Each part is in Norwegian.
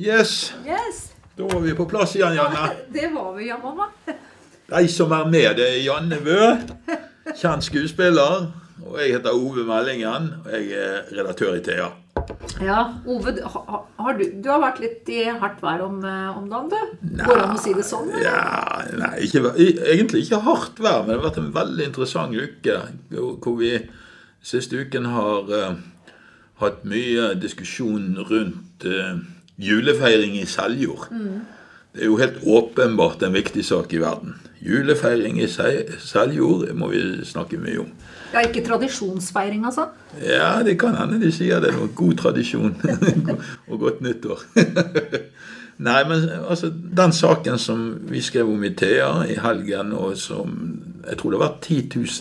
Yes, Yes, da var vi på plass igjen, Janne. det var vi, ja, mamma. De som er med, det er Janne Bø, kjent skuespiller. Og jeg heter Ove Meldingen, og jeg er redaktør i Thea. Ja, Ove, har du, du har vært litt i hardt vær om, eh, om dagen, du? Går det an å si det sånn? Ja, nei, ikke, egentlig ikke hardt vær, men det har vært en veldig interessant uke. hvor- vi siste uken har uh, hatt mye diskusjon rundt eh, julefeiring i Seljord. Det er jo helt åpenbart en viktig sak i verden. Julefeiring i Se- Seljord må vi snakke mye om. Ja, ikke tradisjonsfeiring, altså? Ja, det kan hende de sier det noe god tradisjon og godt nyttår. Nei, men altså, den saken som vi skrev om i Thea i helgen, og som jeg tror det har vært 10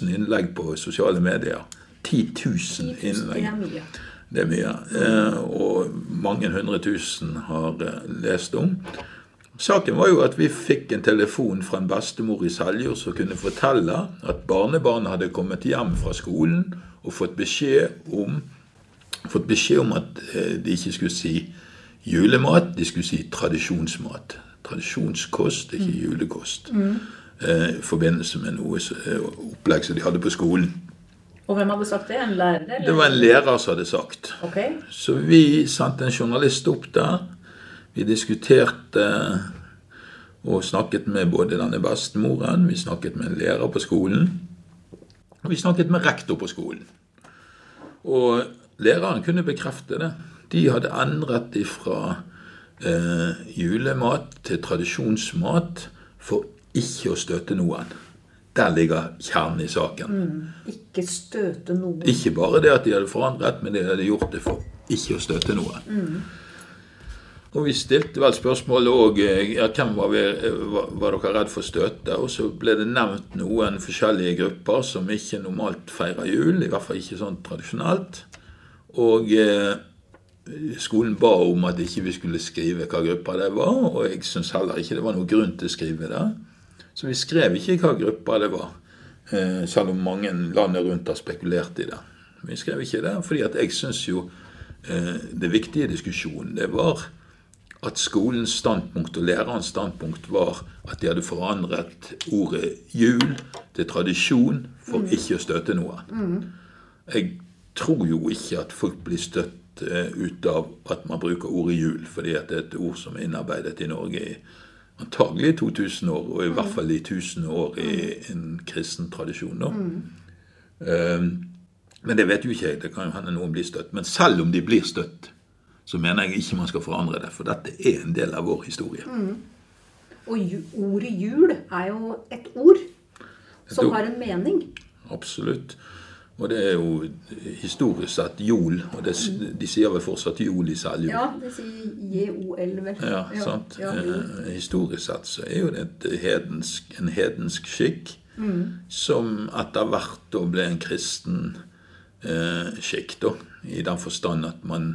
000 innlegg på sosiale medier 10 000 Det innlegg. Det er mye. Eh, og mange hundre tusen har eh, lest om. Saken var jo at vi fikk en telefon fra en bestemor i Seljord som kunne fortelle at barnebarnet hadde kommet hjem fra skolen og fått beskjed om, fått beskjed om at eh, de ikke skulle si julemat, de skulle si tradisjonsmat. Tradisjonskost, ikke julekost. Mm. I forbindelse med noe opplegg som de hadde på skolen. Og hvem hadde sagt det? En lærer? Eller? Det var en lærer som hadde sagt. Okay. Så vi sendte en journalist opp der. Vi diskuterte og snakket med både denne bestemoren, vi snakket med en lærer på skolen, og vi snakket med rektor på skolen. Og læreren kunne bekrefte det. De hadde endret ifra eh, julemat til tradisjonsmat for ikke å støte noen. Der ligger kjernen i saken. Ikke støte noen. Ikke bare det at de hadde forandret, men de hadde gjort det for ikke å støte noen. Og vi stilte vel spørsmålet òg ja, hvem var, vi, var, var dere redd for å støte. Og så ble det nevnt noen forskjellige grupper som ikke normalt feirer jul. I hvert fall ikke sånn tradisjonelt. Og eh, skolen ba om at ikke vi skulle skrive hva grupper det var. Og jeg syns heller ikke det var noen grunn til å skrive det. Så vi skrev ikke hva gruppa det var. Eh, selv om mange landet rundt har spekulert i det. Vi skrev ikke det, fordi at jeg syns jo eh, det viktige i diskusjonen det var at skolens standpunkt og lærerens standpunkt var at de hadde forandret ordet jul til tradisjon for ikke å støte noen. Jeg tror jo ikke at folk blir støtt eh, ut av at man bruker ordet jul, fordi at det er et ord som er innarbeidet i Norge i antagelig i 2000 år, og i hvert fall i 1000 år i en kristen tradisjon. Da. Eh, Men det vet jo ikke jeg. Det kan jo hende noen blir støtt. Men selv om de blir støtt, så mener jeg ikke man skal forandre det. For dette er en del av vår historie. Og ordet jul er jo et ord som ord. har en mening. Absolutt. Og det er jo historisk sett jol. Og det, de sier vel fortsatt jol i Seljord. Ja, det sier J-O-L, vel. Ja, sant? Ja. Eh, historisk sett så er jo det et hedensk, en hedensk skikk som etter hvert da ble en kristen eh, skikk, da. I den forstand at man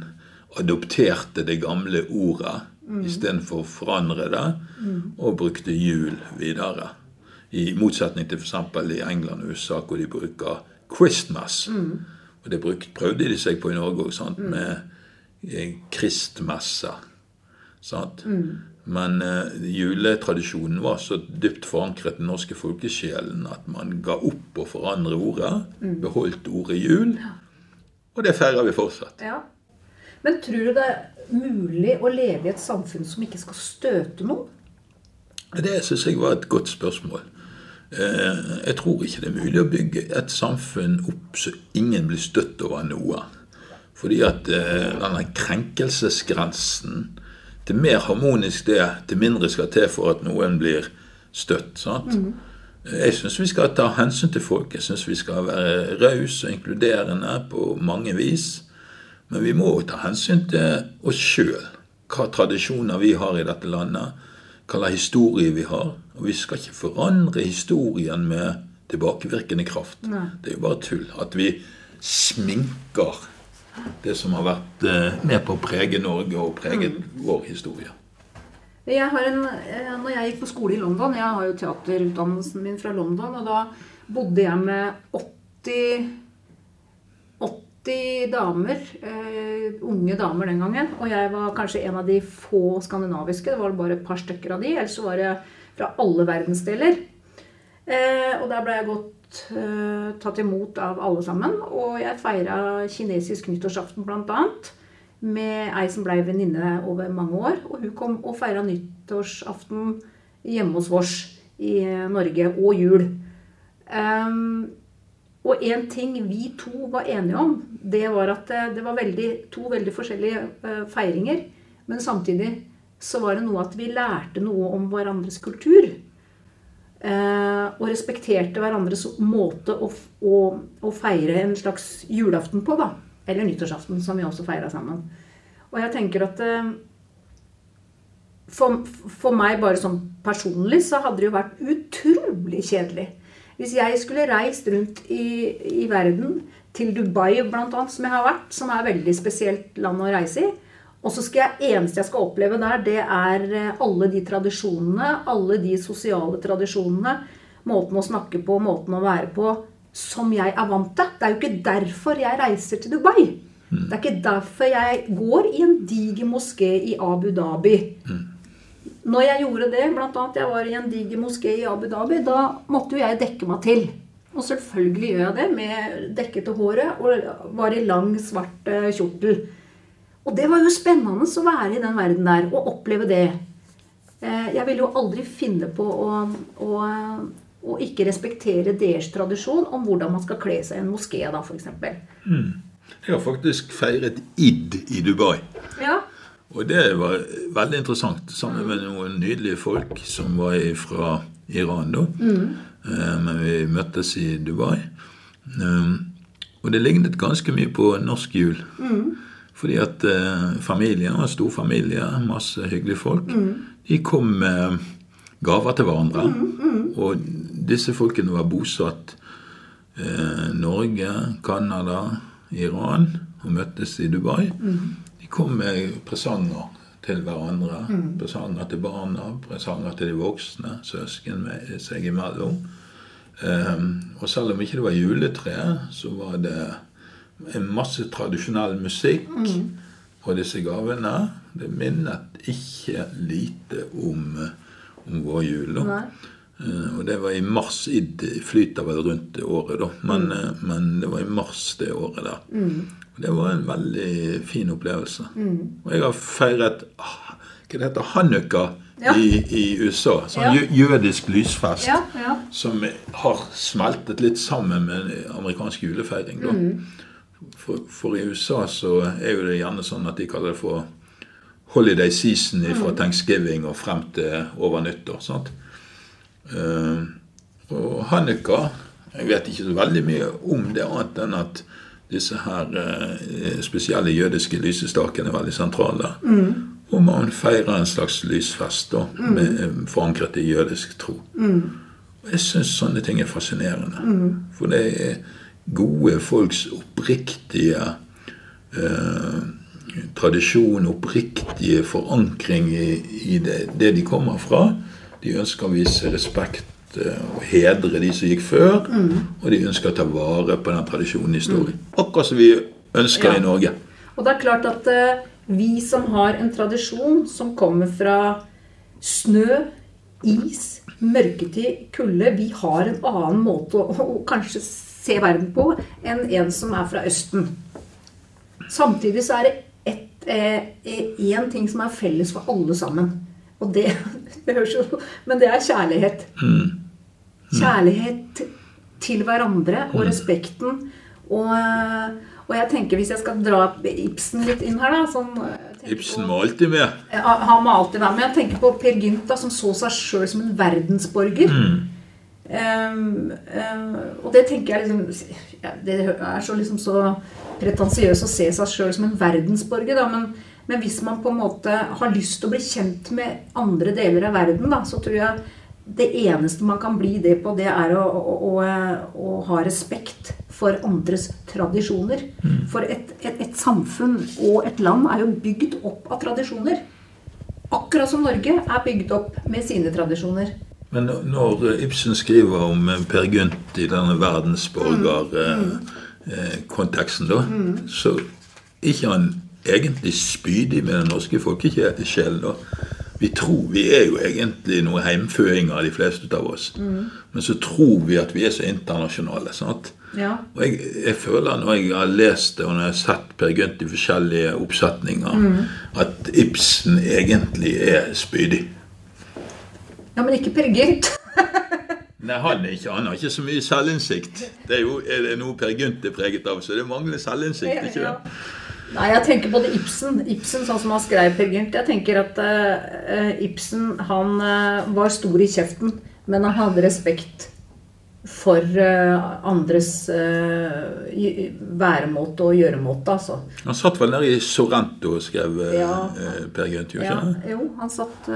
adopterte det gamle ordet istedenfor å forandre det, og brukte jul videre. I motsetning til f.eks. i England og USA, hvor de bruker Christmas. Og det brukt, prøvde de seg på i Norge òg, med eh, kristmesser. Mm. Men uh, juletradisjonen var så dypt forankret i den norske folkesjelen at man ga opp å forandre ordet, beholdt ordet jul, og det feirer vi fortsatt. Ja. Men tror du det er mulig å leve i et samfunn som ikke skal støte noen? Det syns jeg var et godt spørsmål. Eh, Jeg tror ikke det er mulig å bygge et samfunn opp så ingen blir støtt over noe. Fordi at eh, denne krenkelsesgrensen Til mer harmonisk det, til mindre skal til for at noen blir støtt. sant? Jeg syns vi skal ta hensyn til folk. Jeg syns vi skal være rause og inkluderende på mange vis. Men vi må ta hensyn til oss sjøl. Hva tradisjoner vi har i dette landet. Hva slags historie vi har. Og vi skal ikke forandre historien med tilbakevirkende kraft. Det er jo bare tull. At vi sminker det som har vært eh, med på å prege Norge og preget vår historie. Jeg har en, eh, når jeg gikk på skole i London Jeg har jo teaterutdannelsen min fra London. Og da bodde jeg med 80 80 damer, eh, unge damer den gangen. Og jeg var kanskje en av de få skandinaviske. Det var bare et par stykker av de. Ellers var det fra alle verdensdeler. Eh, og der ble jeg godt eh, tatt imot av alle sammen. Og jeg feira kinesisk nyttårsaften bl.a. med ei som blei venninne over mange år. Og hun kom og feira nyttårsaften hjemme hos oss i Norge, og jul. Um, og én ting vi to var enige om, det var at det var veldig, to veldig forskjellige uh, feiringer. Men samtidig så var det noe at vi lærte noe om hverandres kultur. Uh, og respekterte hverandres måte å, å, å, feire en slags julaften på, da. Eller nyttårsaften, som vi også feira sammen. Og jeg tenker at for, for, meg bare sånn personlig så hadde det jo vært utrolig kjedelig. Hvis jeg skulle reist rundt i, i verden, til Dubai bl.a., som jeg har vært, som er et veldig spesielt land å reise i, og så skal jeg, eneste jeg skal oppleve der, det er eh, alle de tradisjonene, alle de sosiale tradisjonene, måten å snakke på, måten å være på, som jeg er vant til. Det er jo ikke derfor jeg reiser til Dubai. Det er ikke derfor jeg går i en diger moské i Abu Dhabi. Når jeg gjorde det, bl.a. jeg var i en diger moské i Abu Dhabi, da måtte jo jeg dekke meg til. Og selvfølgelig gjør jeg det med dekkete håret og var i lang, svart eh, kjortel. Og det var jo spennende å være i den verden der og oppleve det. Eh, jeg ville jo aldri finne på å, å, å ikke respektere deres tradisjon om hvordan man skal kle seg i en moské, da, f.eks. Mm. Jeg har faktisk feiret id i Dubai. Ja. Og det var veldig interessant, sammen med noen nydelige folk som var fra Iran da. Mm. Eh, men vi møttes i Dubai. Um, og det lignet ganske mye på norsk jul. Mm. Fordi at uh, familien var stor familie, masse hyggelige folk. Mm. De kom med gaver til hverandre. Mm, mm. Og disse folkene var bosatt Norge, Canada, Iran og møttes i Dubai. Mm. De kom med presanger til hverandre. Mm. Presanger til barna, presanger til de voksne, søsken med seg imellom. Um, og selv om ikke det var juletre, så var det en masse tradisjonell musikk mm. på disse gavene. Det minnet ikke lite om, om vår jul. Uh, og det var i mars. Id flyter vel rundt det året, da. Men, mm. uh, men, det var i mars det året der. Mm. Det var en veldig fin opplevelse. Mm. Og jeg har feiret ah, hva det heter, Hanukka ja. i, i, USA. Sånn ja. jødisk lysfest ja, som har smeltet litt sammen med amerikansk julefeiring. Mm. For, for, i USA så er jo det gjerne sånn at de kaller det for holiday season fra mm. thanksgiving og frem til over nyttår. sant? Uh, og Hanukka Jeg vet ikke så veldig mye om det, annet enn at disse her eh, spesielle jødiske lysestakene er veldig sentrale. Mm. Og man feirer en slags lysfest da, mm. med, eh, forankret i jødisk tro. Mm. Og jeg syns sånne ting er fascinerende. Mm. For det er gode folks oppriktige eh, tradisjon, oppriktige forankring i, i det, det, de kommer fra. De ønsker å vise respekt å hedre de som gikk før, mm. og de ønsker å ta vare på den tradisjonen i historien. Mm. Akkurat som vi ønsker ja. i Norge. Og det er klart at uh, vi som har en tradisjon som kommer fra snø, is, mørketid, kulde Vi har en annen måte å, å, å kanskje se verden på enn en som er fra Østen. Samtidig så er det én eh, ting som er felles for alle sammen. Og det, det høres jo Men det er kjærlighet. Mm. Kjærlighet til hverandre og mm. respekten. Og, og, jeg tenker hvis jeg skal dra Ibsen litt inn her, da sånn, Ibsen må alltid med. Han må alltid være med. Jeg tenker på Per Gynt, da, som så seg sjøl som en verdensborger. Mm. Um, um, og det tenker jeg liksom ja, Det er så, liksom så pretensiøst å se seg sjøl som en verdensborger, da, men, men, hvis man på en måte har lyst til å bli kjent med andre deler av verden, da, så tror jeg det eneste man kan bli det på, det er å, å, å, å ha respekt for andres tradisjoner. Mm. For et, et, et, samfunn og et land er jo bygd opp av tradisjoner. Akkurat som Norge er bygd opp med sine tradisjoner. Men når Ibsen skriver om Per Gynt i denne verdensborger mm. mm. eh, konteksten, da, så er ikke han egentlig spydig med den norske folkesjelen. da. Vi tror vi er jo egentlig noen heimføinger, de fleste av oss. Men så tror vi at vi er så internasjonale. sant? Ja. Og jeg, jeg føler når jeg har lest det og når jeg har sett Per Gynt i forskjellige oppsetninger, at Ibsen egentlig er spydig. ja, men ikke Per Gynt. Nei, han, ikke, han har ikke så mye selvinnsikt. Det er jo er det noe Per Gynt er preget av, så det mangler selvinnsikt. ikke Ja. Nei, jeg tenker på det Ibsen. Ibsen, sånn som han skrev Per Gynt. Jeg tenker at uh, Ibsen han uh, var stor i kjeften, men han hadde respekt for eh, andres eh, væremåte og gjøremåte, altså. Han satt vel nede i Sorrento og skrev eh, Ja. Per Gynt, jo Ja, jo, han satt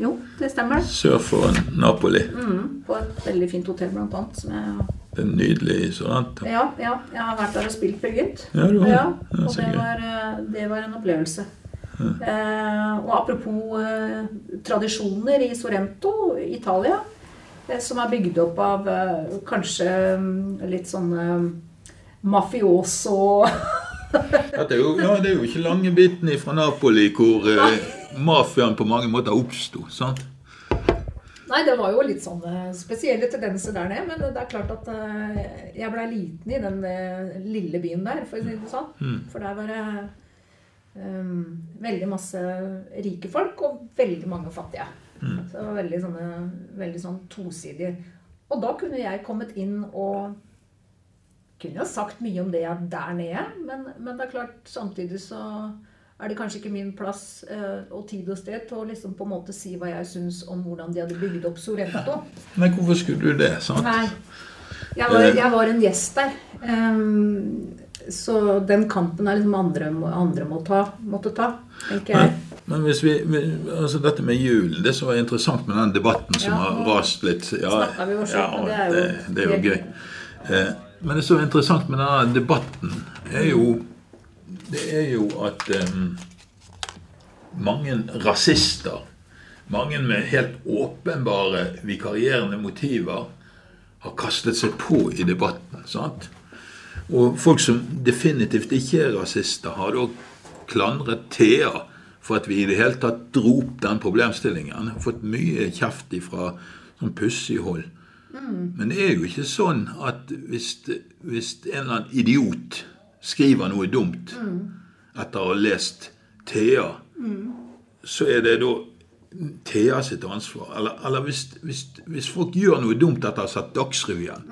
Jo, det stemmer. Sør for Napoli. Mm, på et veldig fint hotell, blant annet. Som jeg, Det er nydelig i Sorrento. ja, ja, jeg har vært der og spilt Per Gynt. Ja, du har. Ja, Ja, og det var, det var en opplevelse. Eh, og apropos eh, tradisjoner i Sorrento, Italia, som er bygd opp av eh, kanskje mm, litt sånn eh, mafioso Dette er jo, ja, det er jo ikke lange biten fra Napoli hvor eh, mafiaen på mange måter oppsto. sant? Nei, det var jo litt sånne spesielle tendenser der nede. Men det er klart at eh, jeg blei liten i den eh, lille byen der, for å si det sånn. For der var det eh, veldig masse rike folk og veldig mange fattige. Så det var veldig sånne veldig sånn tosidige. Og da kunne jeg kommet inn og kunne jo sagt mye om det jeg der nede, men, men det er klart, samtidig så er det kanskje ikke min plass eh, og tid og sted til å liksom på en måte si hva jeg syns om hvordan de hadde bygd opp Sorrento. Men hvorfor skulle du det? sant? Nei. Jeg var, jeg var en gjest der. Um, så den kampen er liksom andre, andre må ta, måtte ta, tenker jeg. Men hvis vi, altså Dette med julen, det som var interessant med den debatten som Ja, har rast litt ja, vi ja, det er jo det, det er jo gøy. Eh, men det som er interessant med denne debatten, er jo Det er jo at eh, mange rasister, mange med helt åpenbare vikarierende motiver, har kastet seg på i debatten. sant? Og folk som definitivt ikke er rasister, har da klandret Thea for at vi i det hele tatt dro opp den problemstillingen. Har fått mye kjeft ifra sånn pussig hold. Men det er jo ikke sånn at hvis, hvis en eller annen idiot skriver noe dumt etter å ha lest Thea, så er det da Thea sitt ansvar. Eller, eller hvis, hvis, hvis folk gjør noe dumt etter å ha sett Dagsrevyen,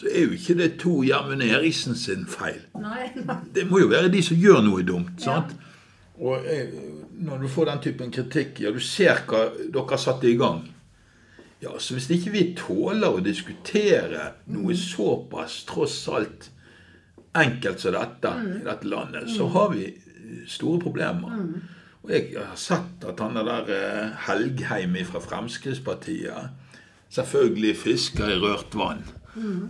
så er jo ikke det Tor Gjermund Eriksen sin feil. Nei, nei. Det må jo være de som gjør noe dumt. sant? Og eh, når du får den typen kritikk, ja, du ser hva dere har satt i gang. Ja, så Hvis ikke vi tåler å diskutere noe såpass tross alt enkelt som dette i dette landet, så har vi store problemer. Og jeg har sett at han er der eh, Helgheim fra Fremskrittspartiet selvfølgelig fisker i rørt vann.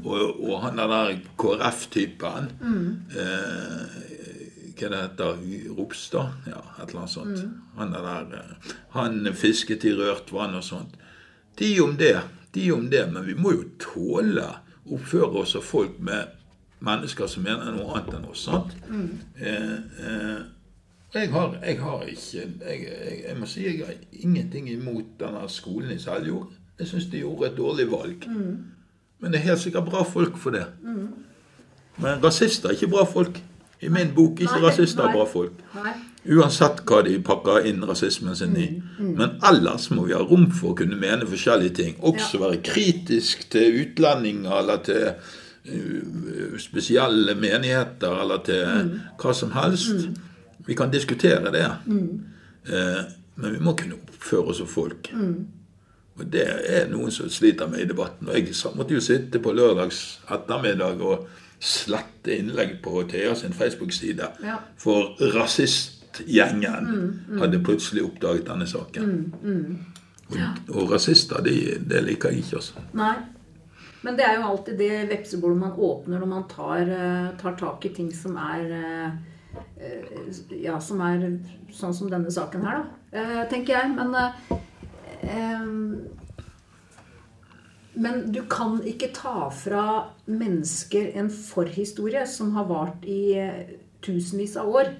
Og, og han er der KrF-typen eh, Hva det heter Ropstad? Ja, et eller annet sånt. Han er der eh, Han fisket i rørt vann og sånt. De om det, de om det, men vi må jo tåle å oppføre oss som folk med mennesker som mener noe annet enn oss. sant? Eh, eh, jeg har, jeg har ikke jeg, jeg, jeg må si jeg har ingenting imot denne skolen i Seljord. Jeg syns de gjorde et dårlig valg. Men det er helt sikkert bra folk for det. Men rasister er ikke bra folk. I min bok ikke rasister er bra folk. Uansett hva de pakker inn rasismen sin i. Men ellers må vi ha rom for å kunne mene forskjellige ting. Også være kritisk til utlendinger eller til uh, spesielle menigheter eller til hva som helst. Vi kan diskutere det. Eh, men vi må kunne oppføre oss som folk. Og det er noen som sliter med i debatten. Og jeg måtte jo sitte på lørdags ettermiddag og slette innlegg på Thea sin Facebook-side. Ja. For rasistgjengen hadde plutselig oppdaget denne saken. Og, og rasister, de, det liker jeg ikke, altså. Nei. Men det er jo alltid det vepsebordet man åpner når man tar, eh, tar tak i ting som er eh, eh, Ja, som er sånn som denne saken her, da. Tenker jeg. Men Men du kan ikke ta fra mennesker en forhistorie som har vart i eh, tusenvis av år.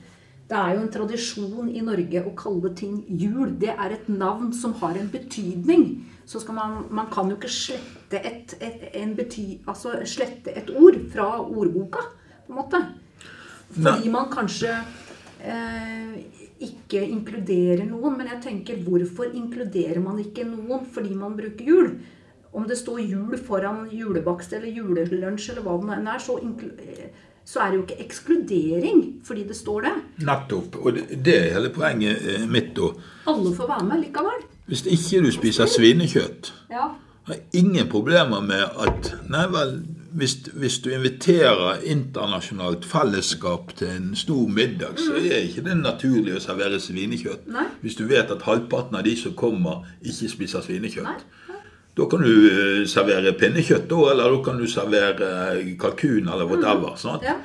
Det er jo en tradisjon i Norge å kalle ting jul. Det er et navn som har en betydning. Så skal man, man kan jo ikke slette et, et, en bety, altså slette et ord fra ordboka, på en måte. Fordi man kanskje eh, ikke inkluderer noen. Men jeg tenker, hvorfor inkluderer man ikke noen fordi man bruker jul? Om det står jul foran julebakst eller julelunsj eller hva det nå er, så, så, er det jo ikke ekskludering fordi det står det. Nettopp. Og det, det er hele poenget eh, mitt da. Alle får være med likevel. Hvis ikke du spiser svinekjøtt, ja. har ingen problemer med at Nei vel, hvis, hvis, du inviterer internasjonalt fellesskap til en stor middag, så er er ikke det naturlig å servere svinekjøtt. Nei. Hvis du vet at halvparten av de som kommer, ikke spiser svinekjøtt. Nei. Da kan du uh, servere pinnekjøtt, eller da kan du servere kalkun eller whatever. Mm. Ja.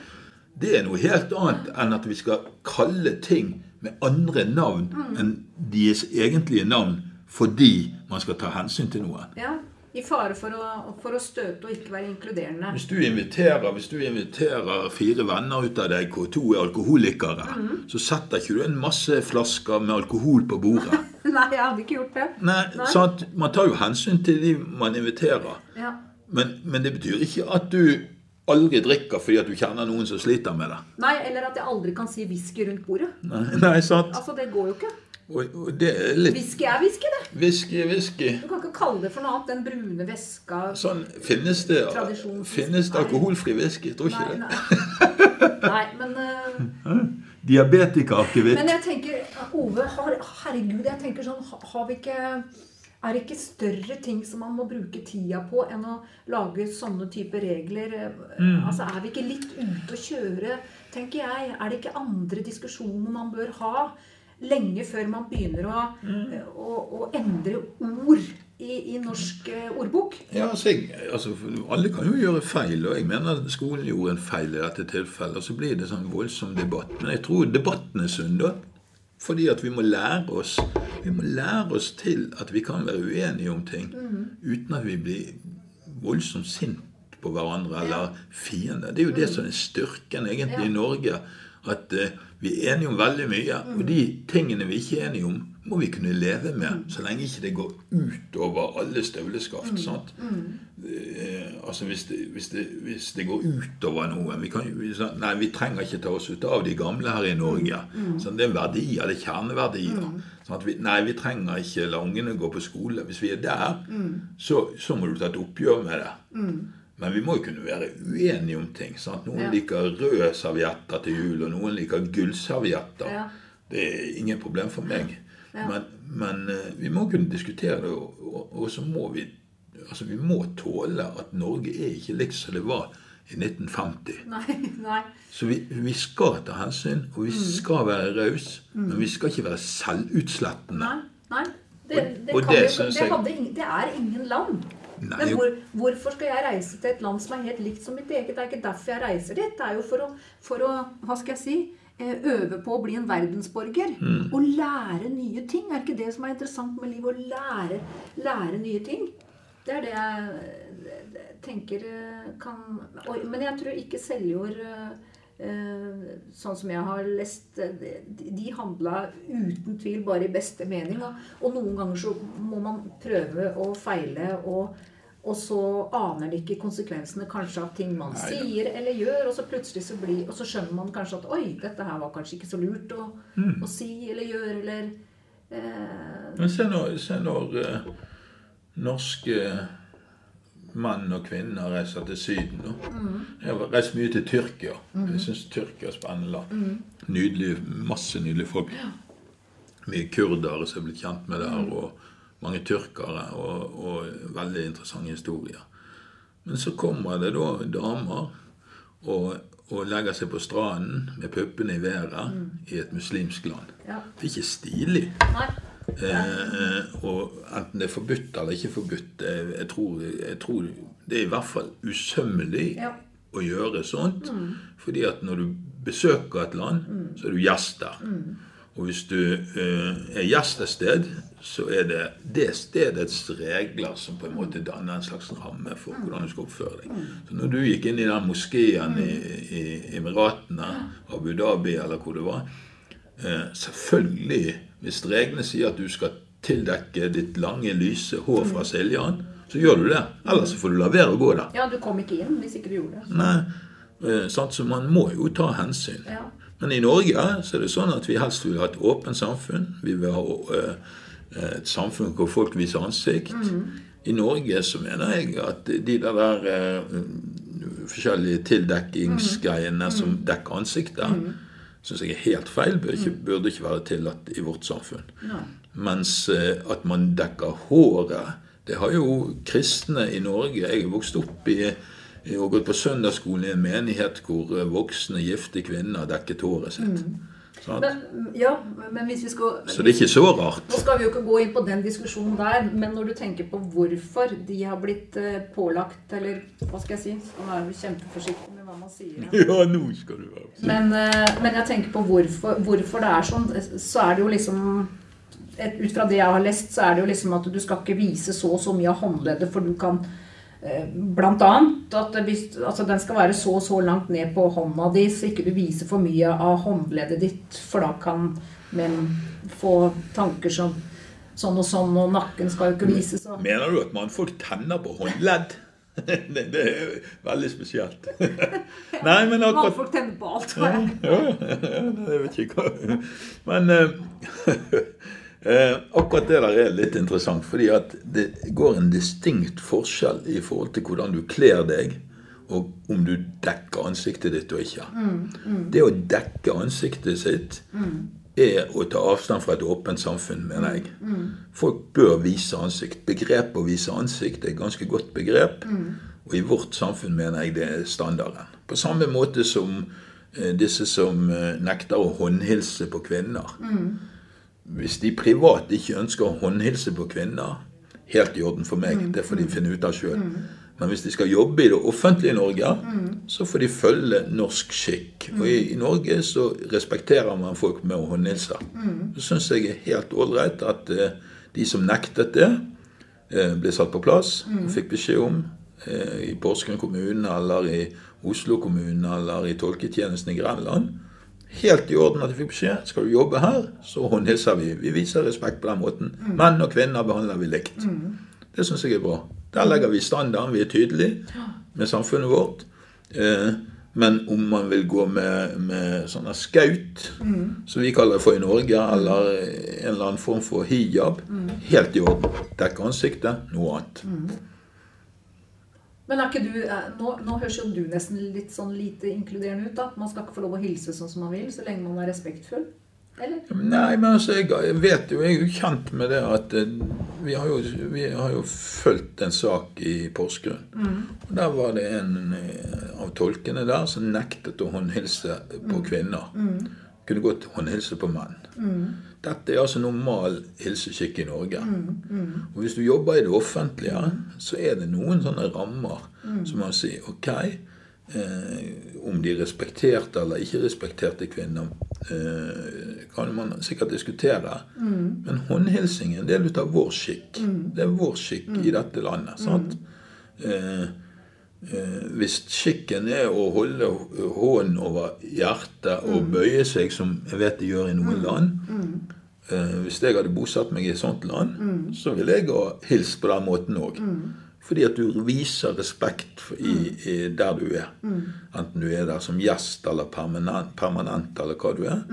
Det er noe helt annet enn at vi skal kalle ting med andre navn mm. enn deres egentlige navn fordi man skal ta hensyn til noe. Ja. I fare for å, for å, støte og ikke være inkluderende. Hvis du inviterer, hvis du inviterer fire venner ut av deg hvor to er alkoholikere, mm. så setter ikke du en masse flasker med alkohol på bordet. Nei, jeg hadde ikke gjort det. Nei, Nei. Sant? Man tar jo hensyn til de man inviterer. Ja. Men, men, det betyr ikke at du aldri drikker fordi at du kjenner noen som sliter med det. Nei, eller at jeg aldri kan si whisky rundt bordet. Nei, nei sant. Altså, det går jo ikke. Og, og det er litt Whisky er whisky, det. Whisky er whisky. Du kan ikke kalle det for noe annet. Den brune væska Sånn, Finnes det, finnes det alkoholfri whisky? Jeg tror ikke det. Nei, nei men uh, Diabetikakevitt. Men jeg tenker, Ove, har, herregud, jeg tenker sånn Har vi ikke er det ikke større ting som man må bruke tida på enn å lage sånne type regler? Mm. Altså, Er vi ikke litt ute å kjøre, tenker jeg? Er det ikke andre diskusjoner man bør ha? lenge før man begynner å, mm. å, å endre ord i, i, norsk eh, ordbok. Ja, altså, jeg, altså, Alle kan jo gjøre feil, og jeg mener at skolen gjorde en feil i dette tilfellet. Og så blir det sånn voldsom debatt. Men jeg tror debatten er sunn, da. Fordi at vi må lære oss Vi må lære oss til at vi kan være uenige om ting mm. uten at vi blir voldsomt sint på hverandre eller fiender. Det er jo det mm. som er styrken egentlig i Norge. At uh, vi er enige om veldig mye. Og mm. de tingene vi ikke er enige om, må vi kunne leve med, mm. så lenge ikke det går utover alle støvleskaft. Mm. sant? Eh, altså hvis det, hvis, det, hvis det, går utover noe vi kan, vi, Nei, vi trenger ikke ta oss ut av de gamle her i Norge. Sånn, det er verdier, det er kjerneverdier. Sånn vi, nei, vi trenger ikke la ungene gå på skole. Hvis vi er der, så, så må du ta et oppgjør med det. Men vi må jo kunne være uenige om ting. Sant? Noen ja. liker røde servietter til jul, og noen liker gullservietter. Ja. Det er ingen problem for meg. Ja. Men, men, eh, vi må kunne diskutere det, og, og, og, så må vi altså vi må tåle at Norge er ikke likt som det var i 1950. Nei, nei. Så vi, vi, skal ta hensyn, og vi mm. skal være rause. Mm. Men vi skal ikke være selvutslettende. Nei, nei. Det, det, det, det, hadde, det er ingen land Nei. Men hvor, hvorfor skal jeg reise til et land som er helt likt som mitt eget? Det er ikke derfor jeg reiser dit. Det er jo for å, for å hva skal jeg si, eh, øve på å bli en verdensborger. Mm. Og lære nye ting. Er ikke det som er interessant med livet? Å lære, lære nye ting. Det er det jeg tenker eh, kan Men jeg tror ikke Seljord eh, sånn som jeg har lest, de handla uten tvil bare i beste mening. Og noen ganger så må man prøve og feile og og så aner de ikke konsekvensene kanskje av ting man Nei, sier eller gjør. Og så plutselig så, blir, og så skjønner man kanskje at oi, dette her var kanskje ikke så lurt å, mm. å si eller gjøre eller eh. Men se når, se når eh, norske menn og kvinner reiser til Syden. nå. Mm. Jeg har reist mye til Tyrkia. Mm. Jeg syns Tyrkia er spennende land. Mm. Nydelig, masse nydelige folk. Ja. Mye kurdere som er blitt kjent med der. Mm. og mange tyrkere og, og veldig interessante historier. Men så kommer det da damer og, og legger seg på stranden med puppene i været mm. i et muslimsk land. Ja. Det er ikke stilig. Nei. Eh, og enten det er forbudt eller ikke forbudt, jeg tror, jeg tror det er i hvert fall usømmelig ja. å gjøre sånt. Mm. Fordi at når du besøker et land, mm. så er du gjest der. Mm. Og hvis du eh, er gjest et sted, så er det det stedets regler som på en måte danner en slags ramme for hvordan du skal oppføre deg. Så når du gikk inn i den moskeen i, i Emiratene, Abu Dhabi eller hvor det var eh, Selvfølgelig, hvis reglene sier at du skal tildekke ditt lange, lyse hår fra Siljan, så gjør du det. Ellers får du la være å gå der. Ja, du kom ikke inn hvis ikke du gjorde det. Nei, eh, sant? Så man må jo ta hensyn. Ja. Men i Norge så er det sånn at vi helst vil ha et åpent samfunn. Vi vil ha eh, et samfunn hvor folk viser ansikt. I Norge så mener jeg at de der, eh, forskjellige tildekkingsgreiene som dekker ansiktet, syns jeg er helt feil. Burde ikke, burde ikke være tillatt i vårt samfunn. Ja. Mens eh, at man dekker håret Det har jo kristne i Norge Jeg er vokst opp i og gått på søndagsskolen i en menighet hvor eh, voksne, gifte kvinner dekket håret sitt. Men, ja, men hvis vi skal Så det er ikke så rart. Nå skal vi jo ikke gå inn på den diskusjonen der, men når du tenker på hvorfor de har blitt eh, pålagt Eller hva skal jeg si? Skal være kjempeforsiktig med hva man sier. Ja, nå skal du være Men, eh, men jeg tenker på hvorfor, hvorfor det er sånn. Så er det jo liksom Ut fra det jeg har lest, så er det jo liksom at du skal ikke vise så og så mye av håndleddet, for du kan Blant annet at hvis, altså den skal være så og så langt ned på hånda di, så ikke du viser for mye av håndleddet ditt, for da kan menn få tanker som sånn og sånn, og nakken skal jo ikke vises. Og... Mener du at mannfolk tenner på håndledd? Det, det er jo veldig spesielt. Nei, men akkurat Mannfolk tenner på alt. jeg. Ja, ja, jeg vet ikke hva Men eh, eh, akkurat det der er litt interessant, fordi at det går en distinkt forskjell i forhold til hvordan du kler deg, og om du dekker ansiktet ditt og ikke. Det å dekke ansiktet sitt er å ta avstand fra et åpent samfunn, mener jeg. Folk bør vise ansikt. Begrepet å vise ansikt er et ganske godt begrep. Og i vårt samfunn mener jeg det er standarden. På samme måte som eh, disse som eh, nekter å håndhilse på kvinner. Hvis de privat ikke ønsker å håndhilse på kvinner, helt i orden for meg. Det får de finne ut av sjøl. Men hvis de skal jobbe i det offentlige Norge, så får de følge norsk skikk. Og i, i Norge så respekterer man folk med å håndhilse. Så syns jeg er helt ålreit at eh, de som nektet det, eh, ble satt på plass og fikk beskjed om eh, i Porsgrunn kommune eller i Oslo kommune eller i tolketjenesten i Grenland. Helt i orden at de fikk beskjed. Skal du jobbe her, så håndhilser vi. Vi viser respekt på den måten. Menn og kvinner behandler vi likt. Det syns jeg er bra. Der legger vi standarden. Vi er tydelige med samfunnet vårt. Eh, men om man vil gå med, med sånne skaut, som vi kaller det for i Norge, eller en eller annen form for hijab, helt i orden. Dekke ansiktet, noe annet. Men er ikke du, eh, nå, nå høres jo du nesten litt sånn lite inkluderende ut. da. Man skal ikke få lov å hilse sånn som man vil, så lenge man er respektfull. Eller? Nei, men altså, jeg, vet jo, jeg er jo kjent med det at eh, vi har jo, vi har jo fulgt en sak i Porsgrunn. Og Der var det en eh, av tolkene der som nektet å håndhilse på kvinner. Kunne godt håndhilse på menn. Dette er altså normal hilseskikk i Norge. Og hvis du jobber i det offentlige, så er det noen sånne rammer som man sier ok, eh, om de respekterte eller ikke respekterte kvinner, eh, kan man sikkert diskutere. Men håndhilsing er en del av vår skikk. Det er vår skikk i dette landet. sant? Eh, hvis skikken er å holde hånden over hjertet og bøye seg, som jeg vet de gjør i noen land eh, Hvis jeg hadde bosatt meg i et sånt land, så ville jeg ha hilst på den måten òg. Fordi at du viser respekt i, i der du er. Enten du er der som gjest eller permanent, permanent eller hva du er.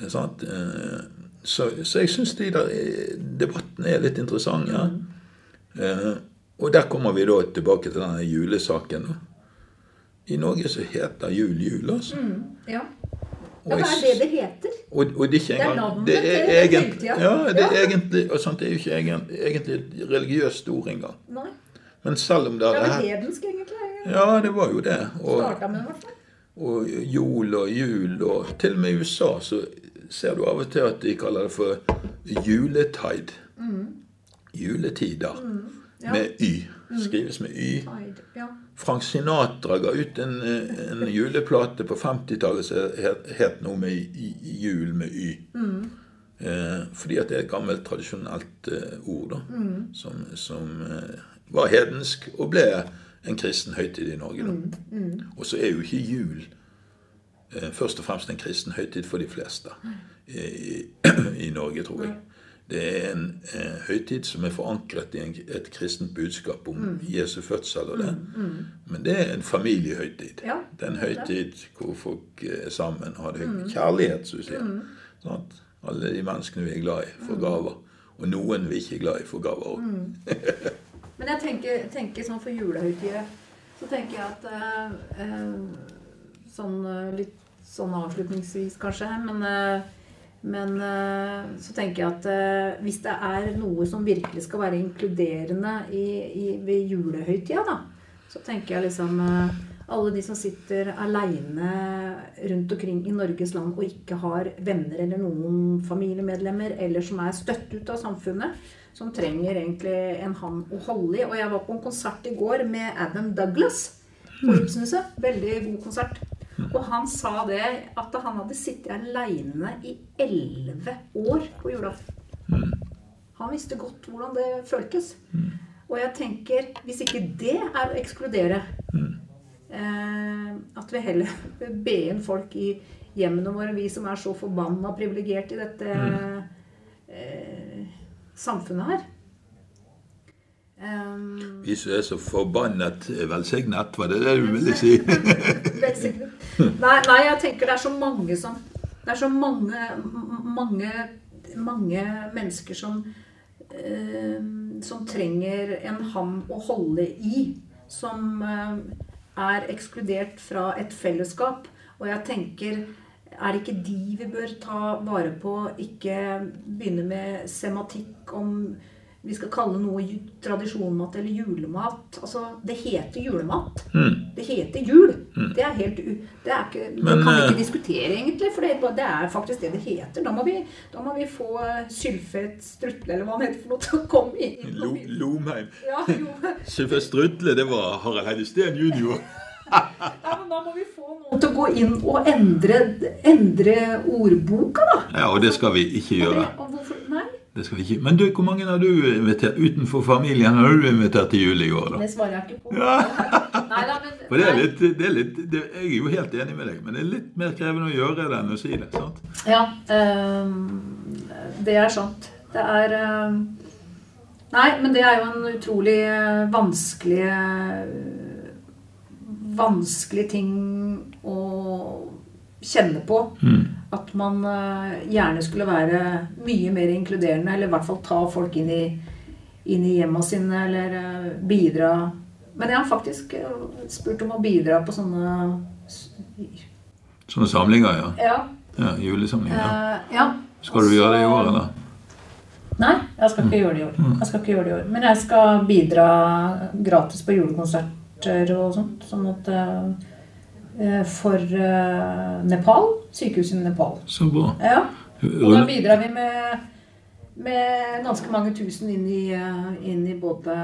Eh? Eh, Så, så jeg syns de der eh, debattene er litt interessante. Eh, og der kommer vi da tilbake til denne julesaken. da. I Norge så heter jul jul, altså. Ja. Ja, det er det det heter. og, og det er er engang navnet Det er til egentlig, ja, det er Ja. egentlig, og sånt, det er jo ikke egen, egentlig et religiøst ord engang. Nei. Men selv om det er det vel hedensk, egentlig. Ja, det var jo det. Og, Starta med, det, og jol og jul og Til og med i USA så ser du av og til at de kaller det for juletide. Juletider. Ja. Med Y. Skrives med Y. Frank Sinatra ga ut en, en juleplate på 50-tallet som het, het noe med i- jul med Y. Eh, fordi at det er et gammelt, tradisjonelt eh, ord da, som, som eh, var hedensk og ble en kristen høytid i Norge. da. Og så er jo ikke jul først og fremst en kristen høytid for de fleste i, i Norge, tror jeg. Det er en eh, høytid som er forankret i en, et kristent budskap om Jesu fødsel og det. Men det er en familiehøytid. Ja, det er en høytid det. hvor folk er sammen og har det kjærlighet, som du sier. Sånn alle de menneskene vi er glad i, får gaver. Og noen vi ikke er glad i, får gaver òg. Men jeg tenker, tenker sånn for julehøytider Så tenker jeg at eh, eh, Sånn eh, litt sånn avslutningsvis, kanskje. Men, eh, men eh, så tenker jeg at eh, hvis det er noe som virkelig skal være inkluderende i, i, ved julehøytida, da, så tenker jeg liksom eh, alle de som sitter aleine rundt omkring i Norges land og ikke har venner eller noen familiemedlemmer, eller som er støtt ut av samfunnet, som trenger egentlig en hand å holde i. Og jeg var på en konsert i går med Adam Douglas på Ibsenhuset. Veldig god konsert. Og han sa det at han hadde sittet aleine i elleve år på julaften. Han visste godt hvordan det føltes. Og jeg tenker, hvis ikke det er å ekskludere eh, At vi heller bør be inn folk i hjemmene våre, vi som er så forbanna privilegerte i dette eh, samfunnet her. Um, Vi som er så forbannet velsignet, var det det du ville si? Nei, nei, jeg tenker det er så mange som Det er så mange, mange, mange mennesker som eh, Som trenger en ham å holde i. Som eh, er ekskludert fra et fellesskap. Og jeg tenker er det ikke de vi bør ta vare på? Ikke begynne med sematikk om vi skal kalle noe tradisjonmat eller julemat. Altså, det heter julemat. Det heter jul. Det er helt. Det er ikke, det Men, kan vi eh, ikke diskutere, egentlig, for det, det er faktisk det det heter. Da må vi, da må vi få eh, Sylfet Strutle, eller hva han heter for noe, til å komme inn. Lo. Lomheim. Ja, Sylfet Strutle, det var Harald Heide Steen jr. Ja, men da må vi få noen til å gå inn og endre, endre ordboka, da. Ja, og det skal vi ikke gjøre. Og Det skal vi ikke. Men du, hvor mange har du invitert utenfor familien har du invitert til jul i år, da? det svarer jeg ikke på. Ja. Nei da, men For det er litt, det er litt det, Jeg er jo helt enig med deg, men det er litt mer krevende å gjøre det enn å si det. sant? Ja, ehm, det er sant. Det er ehm, Nei, men det er jo en utrolig eh, vanskelig Vanskelig ting å kjenne på. At man eh, gjerne skulle være mye mer inkluderende, eller i hvert fall ta folk inn i, inn i hjemma sine, eller eh, bidra Men jeg har faktisk eh, spurt om å bidra på sånne Sånne samlinger, ja. Ja. ja julesamlinger. Ja. ja. Skal du gjøre det i år, eller? Nei, jeg skal ikke gjøre det i år. Jeg skal ikke gjøre det i år. Men jeg skal bidra gratis på julekonserter og sånt. Sånn at For eh, Nepal. Sykehuset i Nepal. Så bra. Ja. Og da bidrar vi med, med ganske mange tusen inn i, eh, inn i både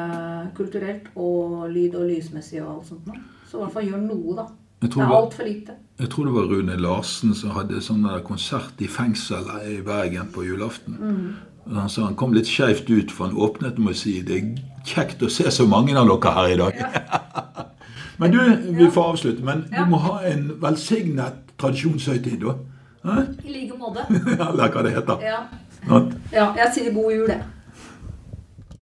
kulturelt og lyd- og lysmessig og alt sånt. noe. Så i hvert fall gjør noe, da. jeg, Det tror er det altfor lite. jeg tror det var Rune Larsen som hadde sånn konsert i fengselet i Bergen på julaften. Mm. Han sa han kom litt skeivt ut, for han åpnet med å si det er kjekt å se så mange av dere her i dag. men du, vi får avslutte. Men Ja. du må ha en velsignet tradisjonshøytid, da. I like måte. Eller hva det heter. Ja. Ja. Jeg sier god jul, jeg.